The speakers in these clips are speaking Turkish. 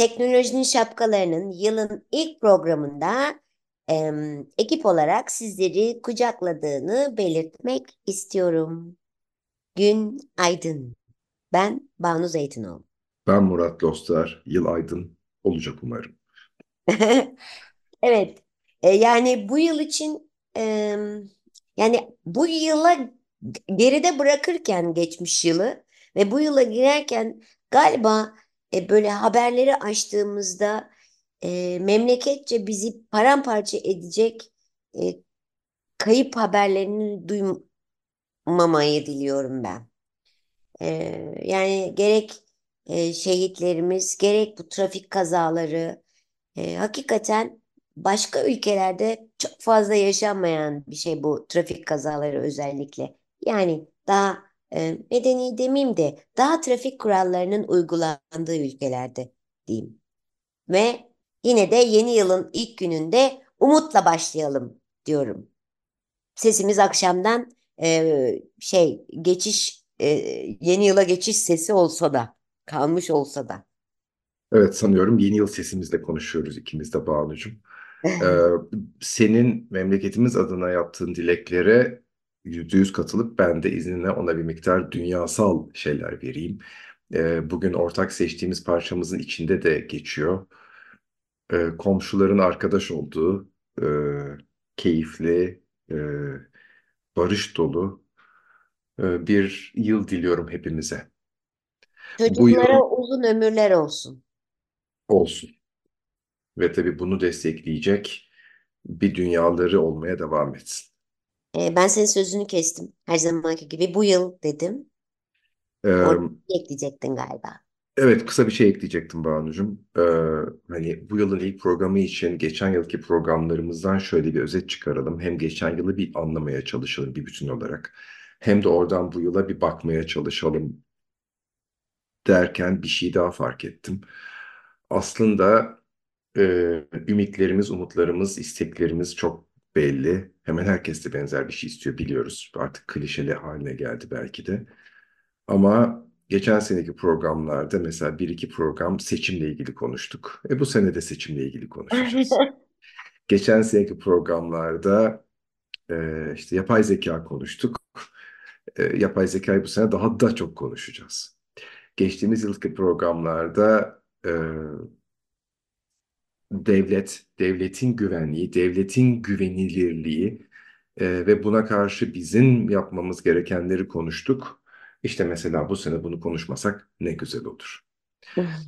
Teknolojinin şapkalarının yılın ilk programında em, ekip olarak sizleri kucakladığını belirtmek istiyorum. Gün aydın. Ben Banu Zeytinoğlu. Ben Murat Lostar. Yıl aydın olacak umarım. Evet, e, yani bu yıl için e, yani bu yıla geride bırakırken geçmiş yılı ve bu yıla girerken galiba e, böyle haberleri açtığımızda e, memleketçe bizi paramparça edecek e, kayıp haberlerini duymamayı diliyorum ben. E, yani gerek e, şehitlerimiz gerek bu trafik kazaları e, hakikaten başka ülkelerde çok fazla yaşanmayan bir şey bu trafik kazaları özellikle. Yani daha e, medeni demeyeyim de daha trafik kurallarının uygulandığı ülkelerde diyeyim. Ve yine de yeni yılın ilk gününde umutla başlayalım diyorum. Sesimiz akşamdan e, şey geçiş e, yeni yıla geçiş sesi olsa da kalmış olsa da. Evet sanıyorum yeni yıl sesimizle konuşuyoruz ikimiz de Banu'cum. Ee, senin memleketimiz adına yaptığın dileklere yüzde yüz katılıp ben de izninle ona bir miktar dünyasal şeyler vereyim. Ee, bugün ortak seçtiğimiz parçamızın içinde de geçiyor. Ee, komşuların arkadaş olduğu, e, keyifli, e, barış dolu e, bir yıl diliyorum hepimize. Bu yıl Çocuklara uzun ömürler olsun. olsun. Ve tabii bunu destekleyecek bir dünyaları olmaya devam etsin. E, ben senin sözünü kestim. Her zamanki gibi bu yıl dedim. Ee, Orada ekleyecektin galiba. evet kısa bir şey ekleyecektim Banu'cum. Ee, hani bu yılın ilk programı için geçen yılki programlarımızdan şöyle bir özet çıkaralım. Hem geçen yılı bir anlamaya çalışalım bir bütün olarak. Hem de oradan bu yıla bir bakmaya çalışalım derken bir şey daha fark ettim. Aslında e, ümitlerimiz, umutlarımız, isteklerimiz çok belli. Hemen herkes de benzer bir şey istiyor biliyoruz. Artık klişeli haline geldi belki de. Ama geçen seneki programlarda mesela bir iki program seçimle ilgili konuştuk. E bu sene de seçimle ilgili konuşacağız. Geçen seneki programlarda e, işte yapay zeka konuştuk. E, yapay zekayı bu sene daha da çok konuşacağız. Geçtiğimiz yılki programlarda e, devlet, devletin güvenliği, devletin güvenilirliği e, ve buna karşı bizim yapmamız gerekenleri konuştuk. İşte mesela bu sene bunu konuşmasak ne güzel olur.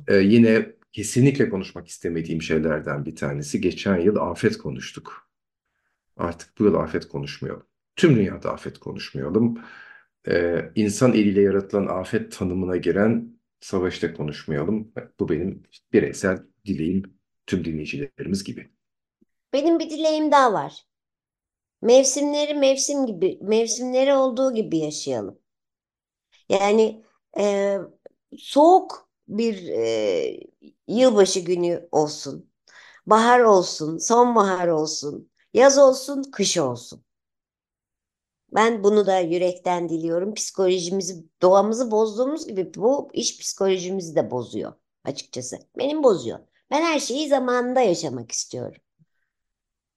E, yine kesinlikle konuşmak istemediğim şeylerden bir tanesi geçen yıl afet konuştuk. Artık bu yıl afet konuşmayalım. Tüm dünyada afet konuşmayalım. E, insan eliyle yaratılan afet tanımına giren savaşta konuşmayalım. Bu benim bireysel dileğim tüm dinleyicilerimiz gibi. Benim bir dileğim daha var. Mevsimleri mevsim gibi, mevsimleri olduğu gibi yaşayalım. Yani e, soğuk bir e, yılbaşı günü olsun. Bahar olsun, sonbahar olsun, yaz olsun, kış olsun. Ben bunu da yürekten diliyorum. Psikolojimizi, doğamızı bozduğumuz gibi bu iş psikolojimizi de bozuyor açıkçası. Benim bozuyor. Ben her şeyi zamanında yaşamak istiyorum.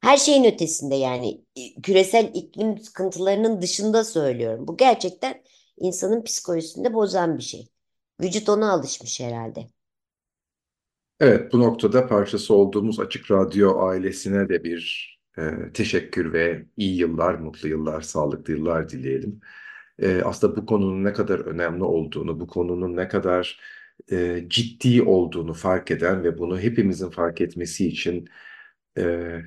Her şeyin ötesinde yani küresel iklim sıkıntılarının dışında söylüyorum. Bu gerçekten insanın psikolojisini de bozan bir şey. Vücut ona alışmış herhalde. Evet, bu noktada parçası olduğumuz Açık Radyo ailesine de bir e, teşekkür ve iyi yıllar, mutlu yıllar, sağlıklı yıllar dileyelim. E, aslında bu konunun ne kadar önemli olduğunu, bu konunun ne kadar e, ciddi olduğunu fark eden ve bunu hepimizin fark etmesi için e,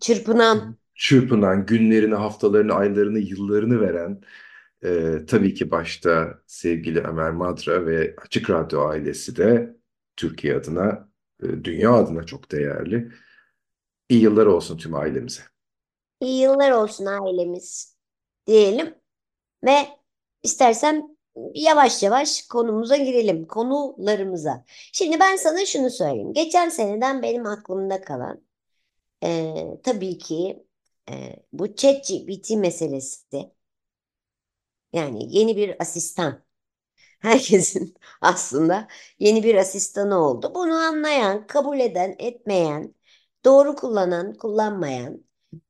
Çırpınan. çırpınan, günlerini, haftalarını, aylarını, yıllarını veren e, tabii ki başta sevgili Ömer Madra ve Açık Radyo ailesi de Türkiye adına, e, dünya adına çok değerli. İyi yıllar olsun tüm ailemize. İyi yıllar olsun ailemiz diyelim ve istersen yavaş yavaş konumuza girelim, konularımıza. Şimdi ben sana şunu söyleyeyim. Geçen seneden benim aklımda kalan e, tabii ki e, bu ChatGPT meselesi. Yani yeni bir asistan. Herkesin aslında yeni bir asistanı oldu. Bunu anlayan, kabul eden, etmeyen, doğru kullanan, kullanmayan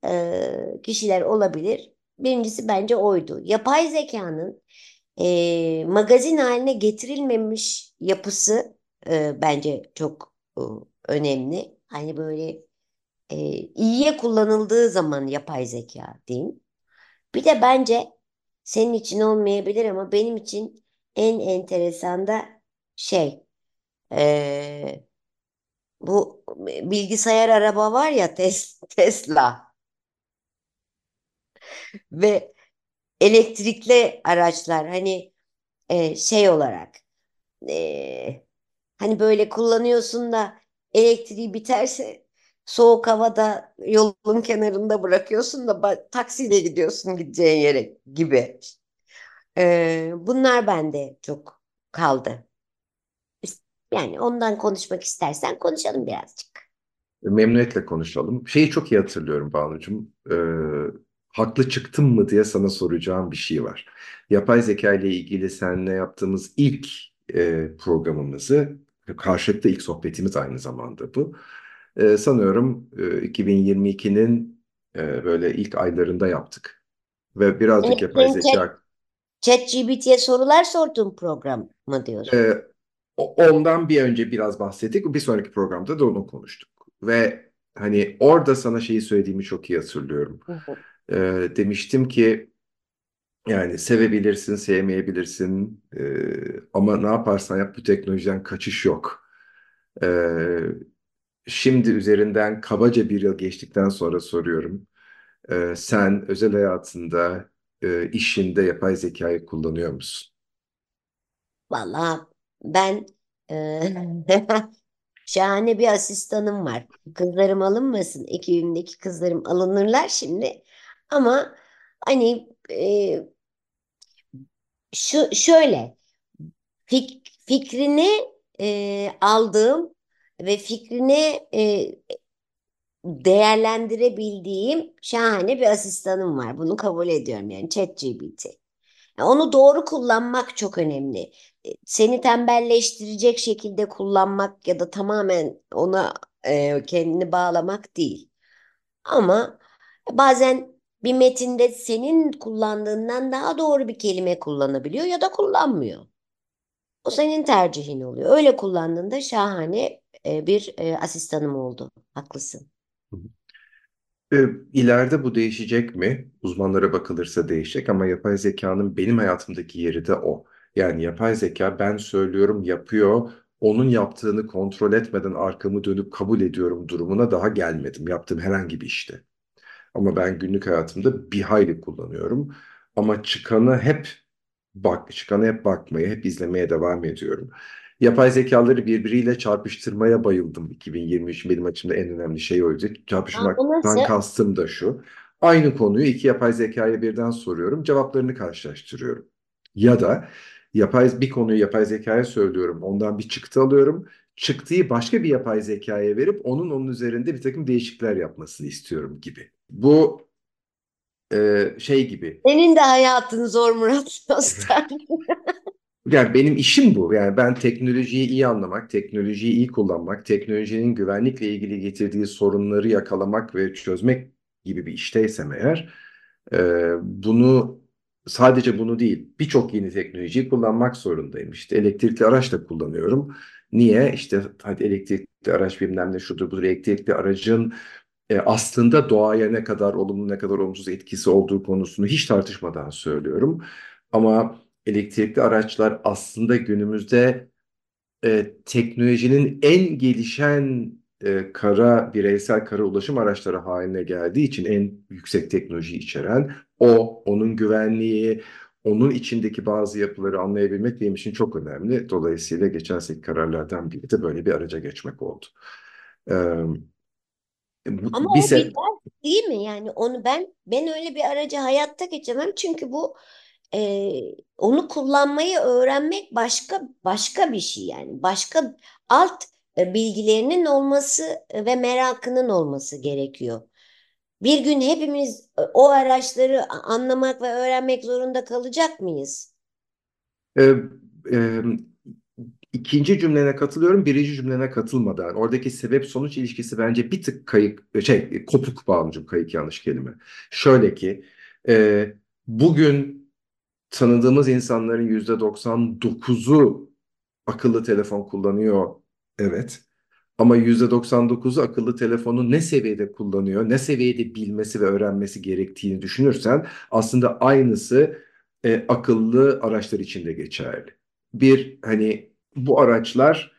e, kişiler olabilir. Birincisi bence oydu. Yapay zekanın e, magazin haline getirilmemiş yapısı e, bence çok e, önemli. Hani böyle e, iyiye kullanıldığı zaman yapay zeka diyeyim. Bir de bence senin için olmayabilir ama benim için en enteresan da şey e, bu bilgisayar araba var ya Tes Tesla ve elektrikli araçlar hani e, şey olarak e, hani böyle kullanıyorsun da elektriği biterse soğuk havada yolun kenarında bırakıyorsun da taksiyle gidiyorsun gideceğin yere gibi. E, bunlar bende çok kaldı. Yani ondan konuşmak istersen konuşalım birazcık. Memnuniyetle konuşalım. Şeyi çok iyi hatırlıyorum Banucuğum. Ee, haklı çıktım mı diye sana soracağım bir şey var. Yapay zeka ile ilgili seninle yaptığımız ilk e, programımızı, karşılıklı ilk sohbetimiz aynı zamanda bu. Ee, sanıyorum e, 2022'nin e, böyle ilk aylarında yaptık. Ve birazcık Yani yapay zeka ChatGPT'ye sorular sorduğun program mı diyorsun? e, ondan bir önce biraz bahsettik. Bir sonraki programda da onu konuştuk. Ve hani orada sana şeyi söylediğimi çok iyi hatırlıyorum. Hı hı. Ee, demiştim ki yani sevebilirsin, sevmeyebilirsin Ee, ama ne yaparsan yap bu teknolojiden kaçış yok. Ee, şimdi üzerinden kabaca bir yıl geçtikten sonra soruyorum. Ee, sen özel hayatında, e, işinde yapay zekayı kullanıyor musun? Vallahi ben e, şahane bir asistanım var. Kızlarım alınmasın. Ekibimdeki kızlarım alınırlar şimdi. Ama hani e, şu şöyle fik, fikrini e, aldığım ve fikrini e, değerlendirebildiğim şahane bir asistanım var. Bunu kabul ediyorum yani ChatGPT. Onu doğru kullanmak çok önemli. E, Seni tembelleştirecek şekilde kullanmak ya da tamamen ona e, kendini bağlamak değil. Ama bazen bir metinde senin kullandığından daha doğru bir kelime kullanabiliyor ya da kullanmıyor. O senin tercihin oluyor. Öyle kullandığında şahane e, bir e, asistanım oldu. Haklısın. Ee, İleride bu değişecek mi? Uzmanlara bakılırsa değişecek ama yapay zekanın benim hayatımdaki yeri de o. Yani yapay zeka ben söylüyorum yapıyor. Onun yaptığını kontrol etmeden arkamı dönüp kabul ediyorum durumuna daha gelmedim. Yaptığım herhangi bir işte. Ama ben günlük hayatımda bir hayli kullanıyorum. Ama çıkanı hep bak, çıkanı hep bakmaya, hep izlemeye devam ediyorum. Yapay zekaları birbiriyle çarpıştırmaya bayıldım 2023 benim açımda en önemli şey oydu. Çarpışmaktan kastım da şu. Aynı konuyu iki yapay zekaya birden soruyorum, cevaplarını karşılaştırıyorum. Ya da yapay bir konuyu yapay zekaya söylüyorum, ondan bir çıktı alıyorum. Çıktıyı başka bir yapay zekaya verip onun onun üzerinde bir takım değişiklikler yapmasını istiyorum gibi. Bu e, şey gibi. Senin de hayatın zor Murat Özkan. Yani benim işim bu. Yani ben teknolojiyi iyi anlamak, teknolojiyi iyi kullanmak, teknolojinin güvenlikle ilgili getirdiği sorunları yakalamak ve çözmek gibi bir işteysem eğer, e, bunu sadece bunu değil, birçok yeni teknolojiyi kullanmak zorundayım. İşte elektrikli araç da kullanıyorum. Niye? İşte hadi elektrikli araç bilmem ne şudur budur. Elektrikli aracın e, aslında doğaya ne kadar olumlu ne kadar olumsuz etkisi olduğu konusunu hiç tartışmadan söylüyorum. Ama elektrikli araçlar aslında günümüzde e, teknolojinin en gelişen e, kara bireysel kara ulaşım araçları haline geldiği için en yüksek teknoloji içeren o, onun güvenliği, onun içindeki bazı yapıları anlayabilmek benim için çok önemli. Dolayısıyla geçen seneki kararlardan biri de böyle bir araca geçmek oldu. Ee, Bu, Ama bir o bir se ders değil mi? Yani onu ben ben öyle bir aracı hayatta geçemem çünkü bu e, onu kullanmayı öğrenmek başka başka bir şey yani başka alt e, bilgilerinin olması ve merakının olması gerekiyor. Bir gün hepimiz e, o araçları anlamak ve öğrenmek zorunda kalacak mıyız? e, e, ikinci cümlene katılıyorum, birinci cümlene katılmadan. Oradaki sebep sonuç ilişkisi bence bir tık kayık, şey kopuk Banucuğum, kayık yanlış kelime. Şöyle ki e, bugün tanıdığımız insanların yüzde 99'u akıllı telefon kullanıyor. Evet. Ama %99'u akıllı telefonu ne seviyede kullanıyor, ne seviyede bilmesi ve öğrenmesi gerektiğini düşünürsen aslında aynısı e, akıllı araçlar için de geçerli. Bir hani bu araçlar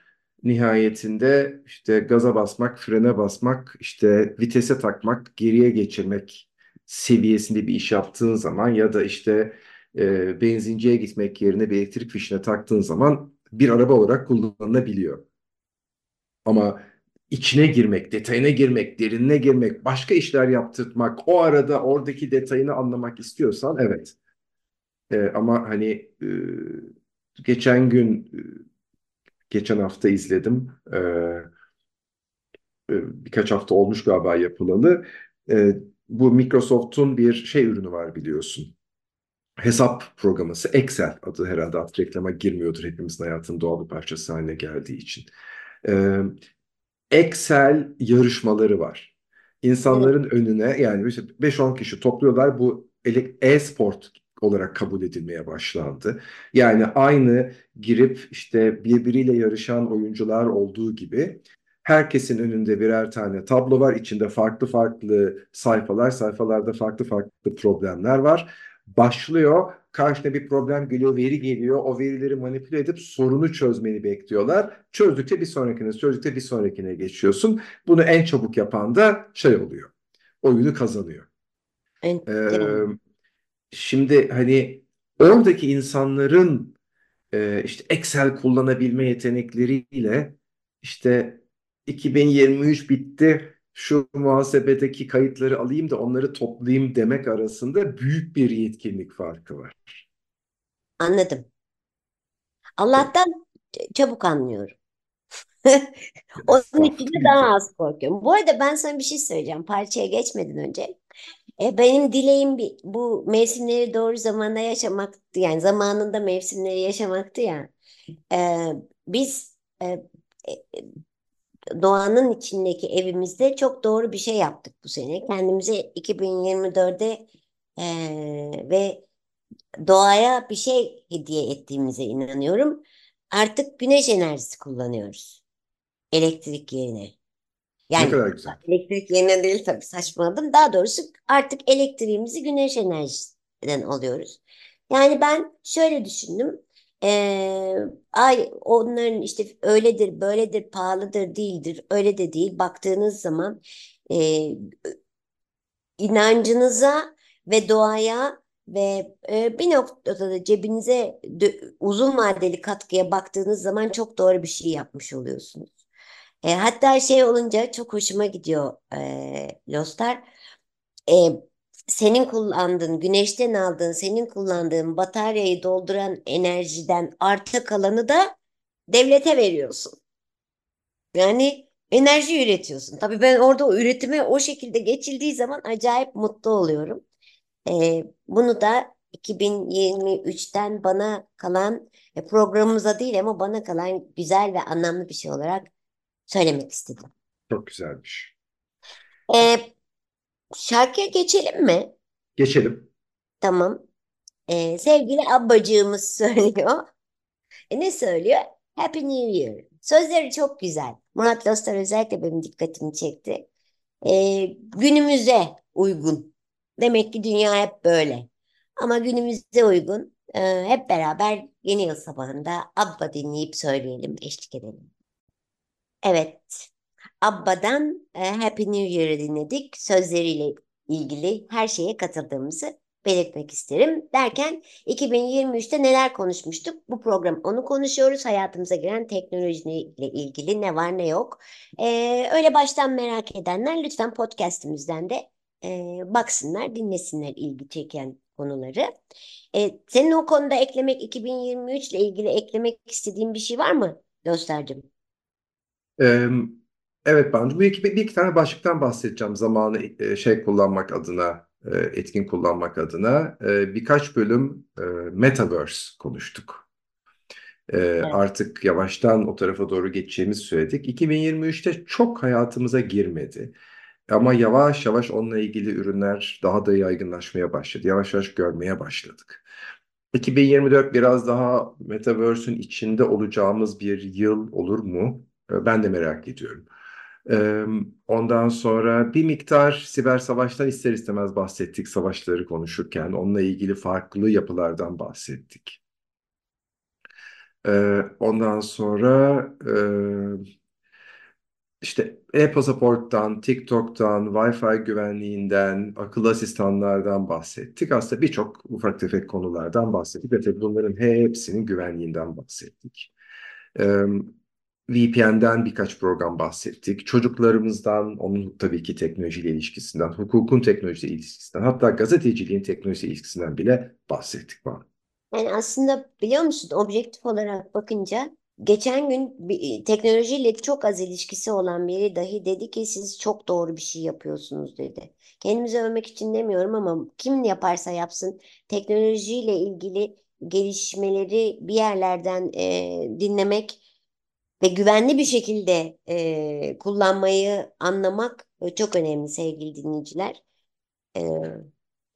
nihayetinde işte gaza basmak, frene basmak, işte vitese takmak, geriye geçirmek seviyesinde bir iş yaptığın zaman ya da işte e, benzinciye gitmek yerine bir elektrik fişine taktığın zaman bir araba olarak kullanılabiliyor. Ama içine girmek, detayına girmek, derinine girmek, başka işler yaptırmak, o arada oradaki detayını anlamak istiyorsan evet. E, ama hani e, geçen gün, geçen hafta izledim. E, e, birkaç hafta olmuş galiba yapılalı. E, bu Microsoft'un bir şey ürünü var biliyorsun. Hesap programısı Excel adı herhalde artık reklama girmiyordur hepimizin hayatının doğal bir parçası haline geldiği için. E, Excel yarışmaları var. İnsanların önüne yani işte 5-10 kişi topluyorlar bu e-sport olarak kabul edilmeye başlandı. Yani aynı girip işte birbiriyle yarışan oyuncular olduğu gibi herkesin önünde birer tane tablo var. İçinde farklı farklı sayfalar, sayfalarda farklı farklı problemler var. Başlıyor, karşına bir problem geliyor, veri geliyor. O verileri manipüle edip sorunu çözmeni bekliyorlar. Çözdükçe bir sonrakine, çözdükçe bir sonrakine geçiyorsun. Bunu en çabuk yapan da şey oluyor. Oyunu kazanıyor. Ee, şimdi hani oradaki insanların e, işte Excel kullanabilme yetenekleriyle işte 2023 bitti şu muhasebedeki kayıtları alayım da onları toplayayım demek arasında büyük bir yetkinlik farkı var. Anladım. Allah'tan çabuk anlıyorum. Onun için de daha az korkuyorum. Bu arada ben sana bir şey söyleyeceğim. Parçaya geçmeden önce. E, benim dileğim bir, bu mevsimleri doğru zamanda yaşamaktı. Yani zamanında mevsimleri yaşamaktı ya. E, biz e, e, doğanın içindeki evimizde çok doğru bir şey yaptık bu sene. Kendimize 2024'de e, ve doğaya bir şey hediye ettiğimize inanıyorum. Artık güneş enerjisi kullanıyoruz. Elektrik yerine. Yani ne kadar güzel. elektrik yerine değil tabii saçmaladım. Daha doğrusu artık elektriğimizi güneş enerjisinden alıyoruz. Yani ben şöyle düşündüm. Ee, ay onların işte öyledir, böyledir, pahalıdır, değildir. Öyle de değil. Baktığınız zaman e, inancınıza ve doğaya ve e, bir noktada da cebinize uzun vadeli katkıya baktığınız zaman çok doğru bir şey yapmış oluyorsunuz. E, hatta şey olunca çok hoşuma gidiyor e, Lostar. E, senin kullandığın, güneşten aldığın, senin kullandığın bataryayı dolduran enerjiden arta kalanı da devlete veriyorsun. Yani enerji üretiyorsun. Tabii ben orada o üretime o şekilde geçildiği zaman acayip mutlu oluyorum. Ee, bunu da 2023'ten bana kalan e, programımıza değil ama bana kalan güzel ve anlamlı bir şey olarak söylemek istedim. Çok güzelmiş. Ee, şarkıya geçelim mi? Geçelim. Tamam. Ee, sevgili abbacığımız söylüyor. E, ne söylüyor? Happy New Year. Sözleri çok güzel. Murat Lostar özellikle benim dikkatimi çekti. Ee, günümüze uygun. Demek ki dünya hep böyle. Ama günümüze uygun. Ee, hep beraber yeni yıl sabahında Abba dinleyip söyleyelim, eşlik edelim. Evet. Abba'dan e, Happy New Year'ı dinledik. Sözleriyle ilgili her şeye katıldığımızı belirtmek isterim. Derken 2023'te neler konuşmuştuk? Bu program onu konuşuyoruz. Hayatımıza giren teknolojiyle ilgili ne var ne yok. Ee, öyle baştan merak edenler lütfen podcastimizden de e, baksınlar, dinlesinler ilgi çeken konuları. E, senin o konuda eklemek 2023 ile ilgili eklemek istediğin bir şey var mı Dostlarcığım? Evet Banu, bu iki, bir iki tane başlıktan bahsedeceğim zamanı e, şey kullanmak adına, e, etkin kullanmak adına. E, birkaç bölüm e, Metaverse konuştuk. E, Evet. artık yavaştan o tarafa doğru geçeceğimizi söyledik. 2023'te çok hayatımıza girmedi. Ama yavaş yavaş onunla ilgili ürünler daha da yaygınlaşmaya başladı. Yavaş yavaş görmeye başladık. 2024 biraz daha Metaverse'ün içinde olacağımız bir yıl olur mu? E, Ben de merak ediyorum. E, Ondan sonra bir miktar siber savaştan ister istemez bahsettik savaşları konuşurken. Onunla ilgili farklı yapılardan bahsettik. E, Ondan sonra işte e-pasaporttan, TikTok'tan, Wi-Fi güvenliğinden, akıllı asistanlardan bahsettik. Aslında birçok ufak tefek konulardan bahsettik ve tabii bunların hepsinin güvenliğinden bahsettik. VPN'den birkaç program bahsettik. Çocuklarımızdan, onun tabii ki teknolojiyle ilişkisinden, hukukun teknolojiyle ilişkisinden, hatta gazeteciliğin teknolojiyle ilişkisinden bile bahsettik. Bana. Yani aslında biliyor musun objektif olarak bakınca geçen gün bir, e, teknolojiyle çok az ilişkisi olan biri dahi dedi ki siz çok doğru bir şey yapıyorsunuz dedi. Kendimizi övmek için demiyorum ama kim yaparsa yapsın teknolojiyle ilgili gelişmeleri bir yerlerden e, dinlemek ve güvenli bir şekilde e, kullanmayı anlamak e, çok önemli sevgili dinleyiciler. E,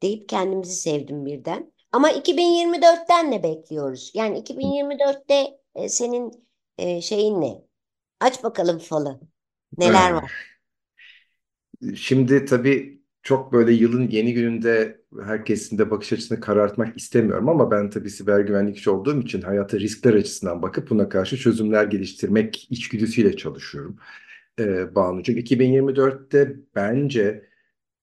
deyip kendimizi sevdim birden. Ama 2024'ten ne bekliyoruz? Yani 2024'te e, senin e, şeyin ne? Aç bakalım falı. Neler var? Şimdi tabii çok böyle yılın yeni gününde herkesin de bakış açısını karartmak istemiyorum ama ben tabii siber güvenlikçi olduğum için hayata riskler açısından bakıp buna karşı çözümler geliştirmek içgüdüsüyle çalışıyorum. Ee, Banucuğum 2024'te bence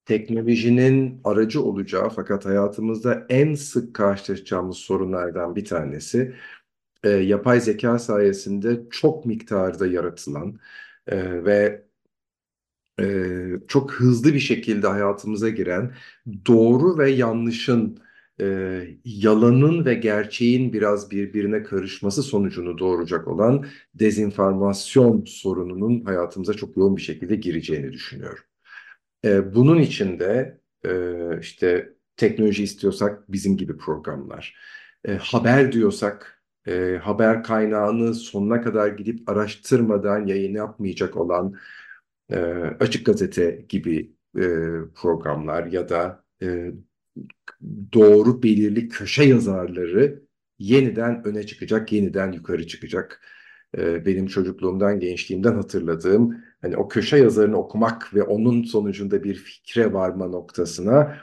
teknolojinin aracı olacağı fakat hayatımızda en sık karşılaşacağımız sorunlardan bir tanesi e, yapay zeka sayesinde çok miktarda yaratılan e, ve e, çok hızlı bir şekilde hayatımıza giren doğru ve yanlışın, e, yalanın ve gerçeğin biraz birbirine karışması sonucunu doğuracak olan dezenformasyon sorununun hayatımıza çok yoğun bir şekilde gireceğini düşünüyorum. E, bunun için de e, işte teknoloji istiyorsak bizim gibi programlar, e, haber diyorsak e, haber kaynağını sonuna kadar gidip araştırmadan yayın yapmayacak olan e, Açık Gazete gibi e, programlar ya da e, doğru belirli köşe yazarları yeniden öne çıkacak, yeniden yukarı çıkacak. E, benim çocukluğumdan, gençliğimden hatırladığım hani o köşe yazarını okumak ve onun sonucunda bir fikre varma noktasına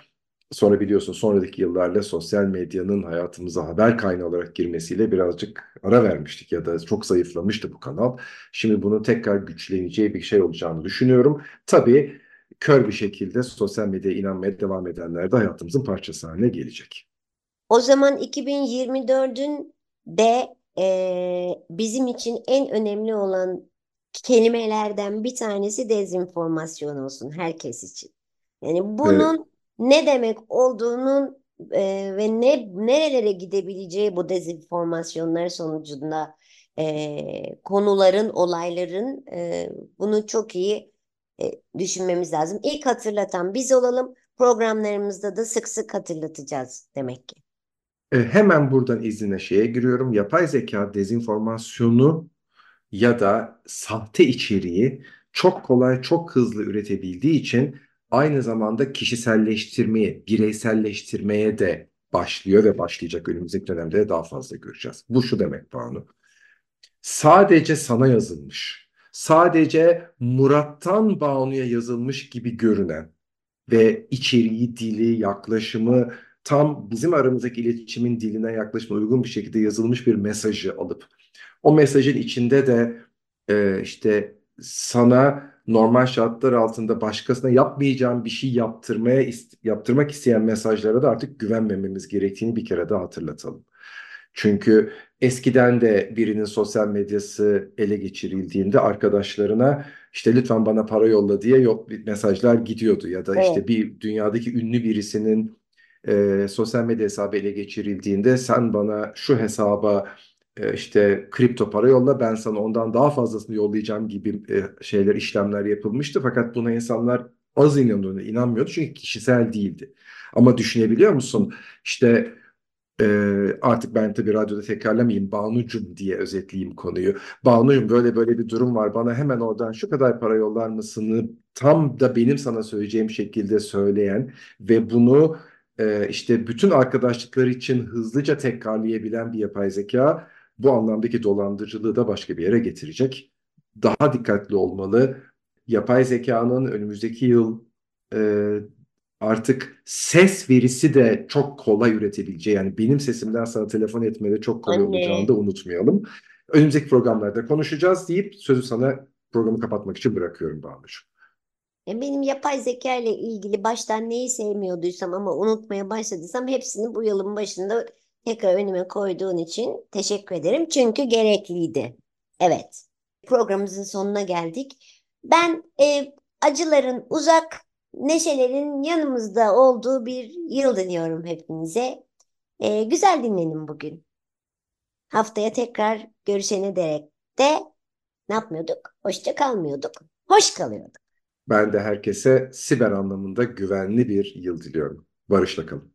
sonra biliyorsun sonraki yıllarla sosyal medyanın hayatımıza haber kaynağı olarak girmesiyle birazcık ara vermiştik ya da çok zayıflamıştı bu kanal. Şimdi bunun tekrar güçleneceği bir şey olacağını düşünüyorum. Tabii kör bir şekilde sosyal medyaya inanmaya devam edenler de hayatımızın parçası haline gelecek. O zaman 2024'ün de e, bizim için en önemli olan kelimelerden bir tanesi dezenformasyon olsun herkes için. Yani bunun ne demek olduğunun e, ve ne nerelere gidebileceği bu dezenformasyonlar sonucunda e, konuların, olayların e, bunu çok iyi e, düşünmemiz lazım. İlk hatırlatan biz olalım. Programlarımızda da sık sık hatırlatacağız demek ki. E, hemen buradan izine şeye giriyorum. Yapay zeka dezenformasyonu ya da sahte içeriği çok kolay, çok hızlı üretebildiği için aynı zamanda kişiselleştirmeye, bireyselleştirmeye de başlıyor ve başlayacak önümüzdeki dönemde de daha fazla göreceğiz. Bu şu demek Banu. Sadece sana yazılmış, sadece Murat'tan Banu'ya yazılmış gibi görünen ve içeriği, dili, yaklaşımı tam bizim aramızdaki iletişimin diline yaklaşma uygun bir şekilde yazılmış bir mesajı alıp o mesajın içinde de e, işte sana normal şartlar altında başkasına yapmayacağım bir şey yaptırmaya yaptırmak isteyen mesajlara da artık güvenmememiz gerektiğini bir kere daha hatırlatalım. Çünkü eskiden de birinin sosyal medyası ele geçirildiğinde arkadaşlarına işte lütfen bana para yolla diye yok mesajlar gidiyordu ya da işte Evet. bir dünyadaki ünlü birisinin e, sosyal medya hesabı ele geçirildiğinde sen bana şu hesaba e, işte kripto para yolla ben sana ondan daha fazlasını yollayacağım gibi e, şeyler işlemler yapılmıştı fakat buna insanlar az inanıyordu, inanmıyordu çünkü kişisel değildi. Ama düşünebiliyor musun? İşte e, artık ben tabii radyoda tekrarlamayayım Banucum diye özetleyeyim konuyu. Banucum böyle böyle bir durum var bana hemen oradan şu kadar para yollar mısını tam da benim sana söyleyeceğim şekilde söyleyen ve bunu e, işte bütün arkadaşlıkları için hızlıca tekrarlayabilen bir yapay zeka bu anlamdaki dolandırıcılığı da başka bir yere getirecek. Daha dikkatli olmalı. Yapay zekanın önümüzdeki yıl e, artık ses verisi de çok kolay üretebileceği yani benim sesimden sana telefon etmede çok kolay olacağını Anne. da unutmayalım. Önümüzdeki programlarda konuşacağız deyip sözü sana programı kapatmak için bırakıyorum Banu'cuğum. Benim yapay zeka ile ilgili baştan neyi sevmiyorduysam ama unutmaya başladıysam hepsini bu yılın başında tekrar önüme koyduğun için teşekkür ederim. Çünkü gerekliydi. Evet, programımızın sonuna geldik. Ben e, acıların uzak, neşelerin yanımızda olduğu bir yıl diliyorum hepinize. E, güzel dinlenin bugün. Haftaya tekrar görüşene dek de ne yapmıyorduk? Hoşça kalmıyorduk. Hoş kalıyorduk. Ben de herkese siber anlamında güvenli bir yıl diliyorum. Barışla kalın.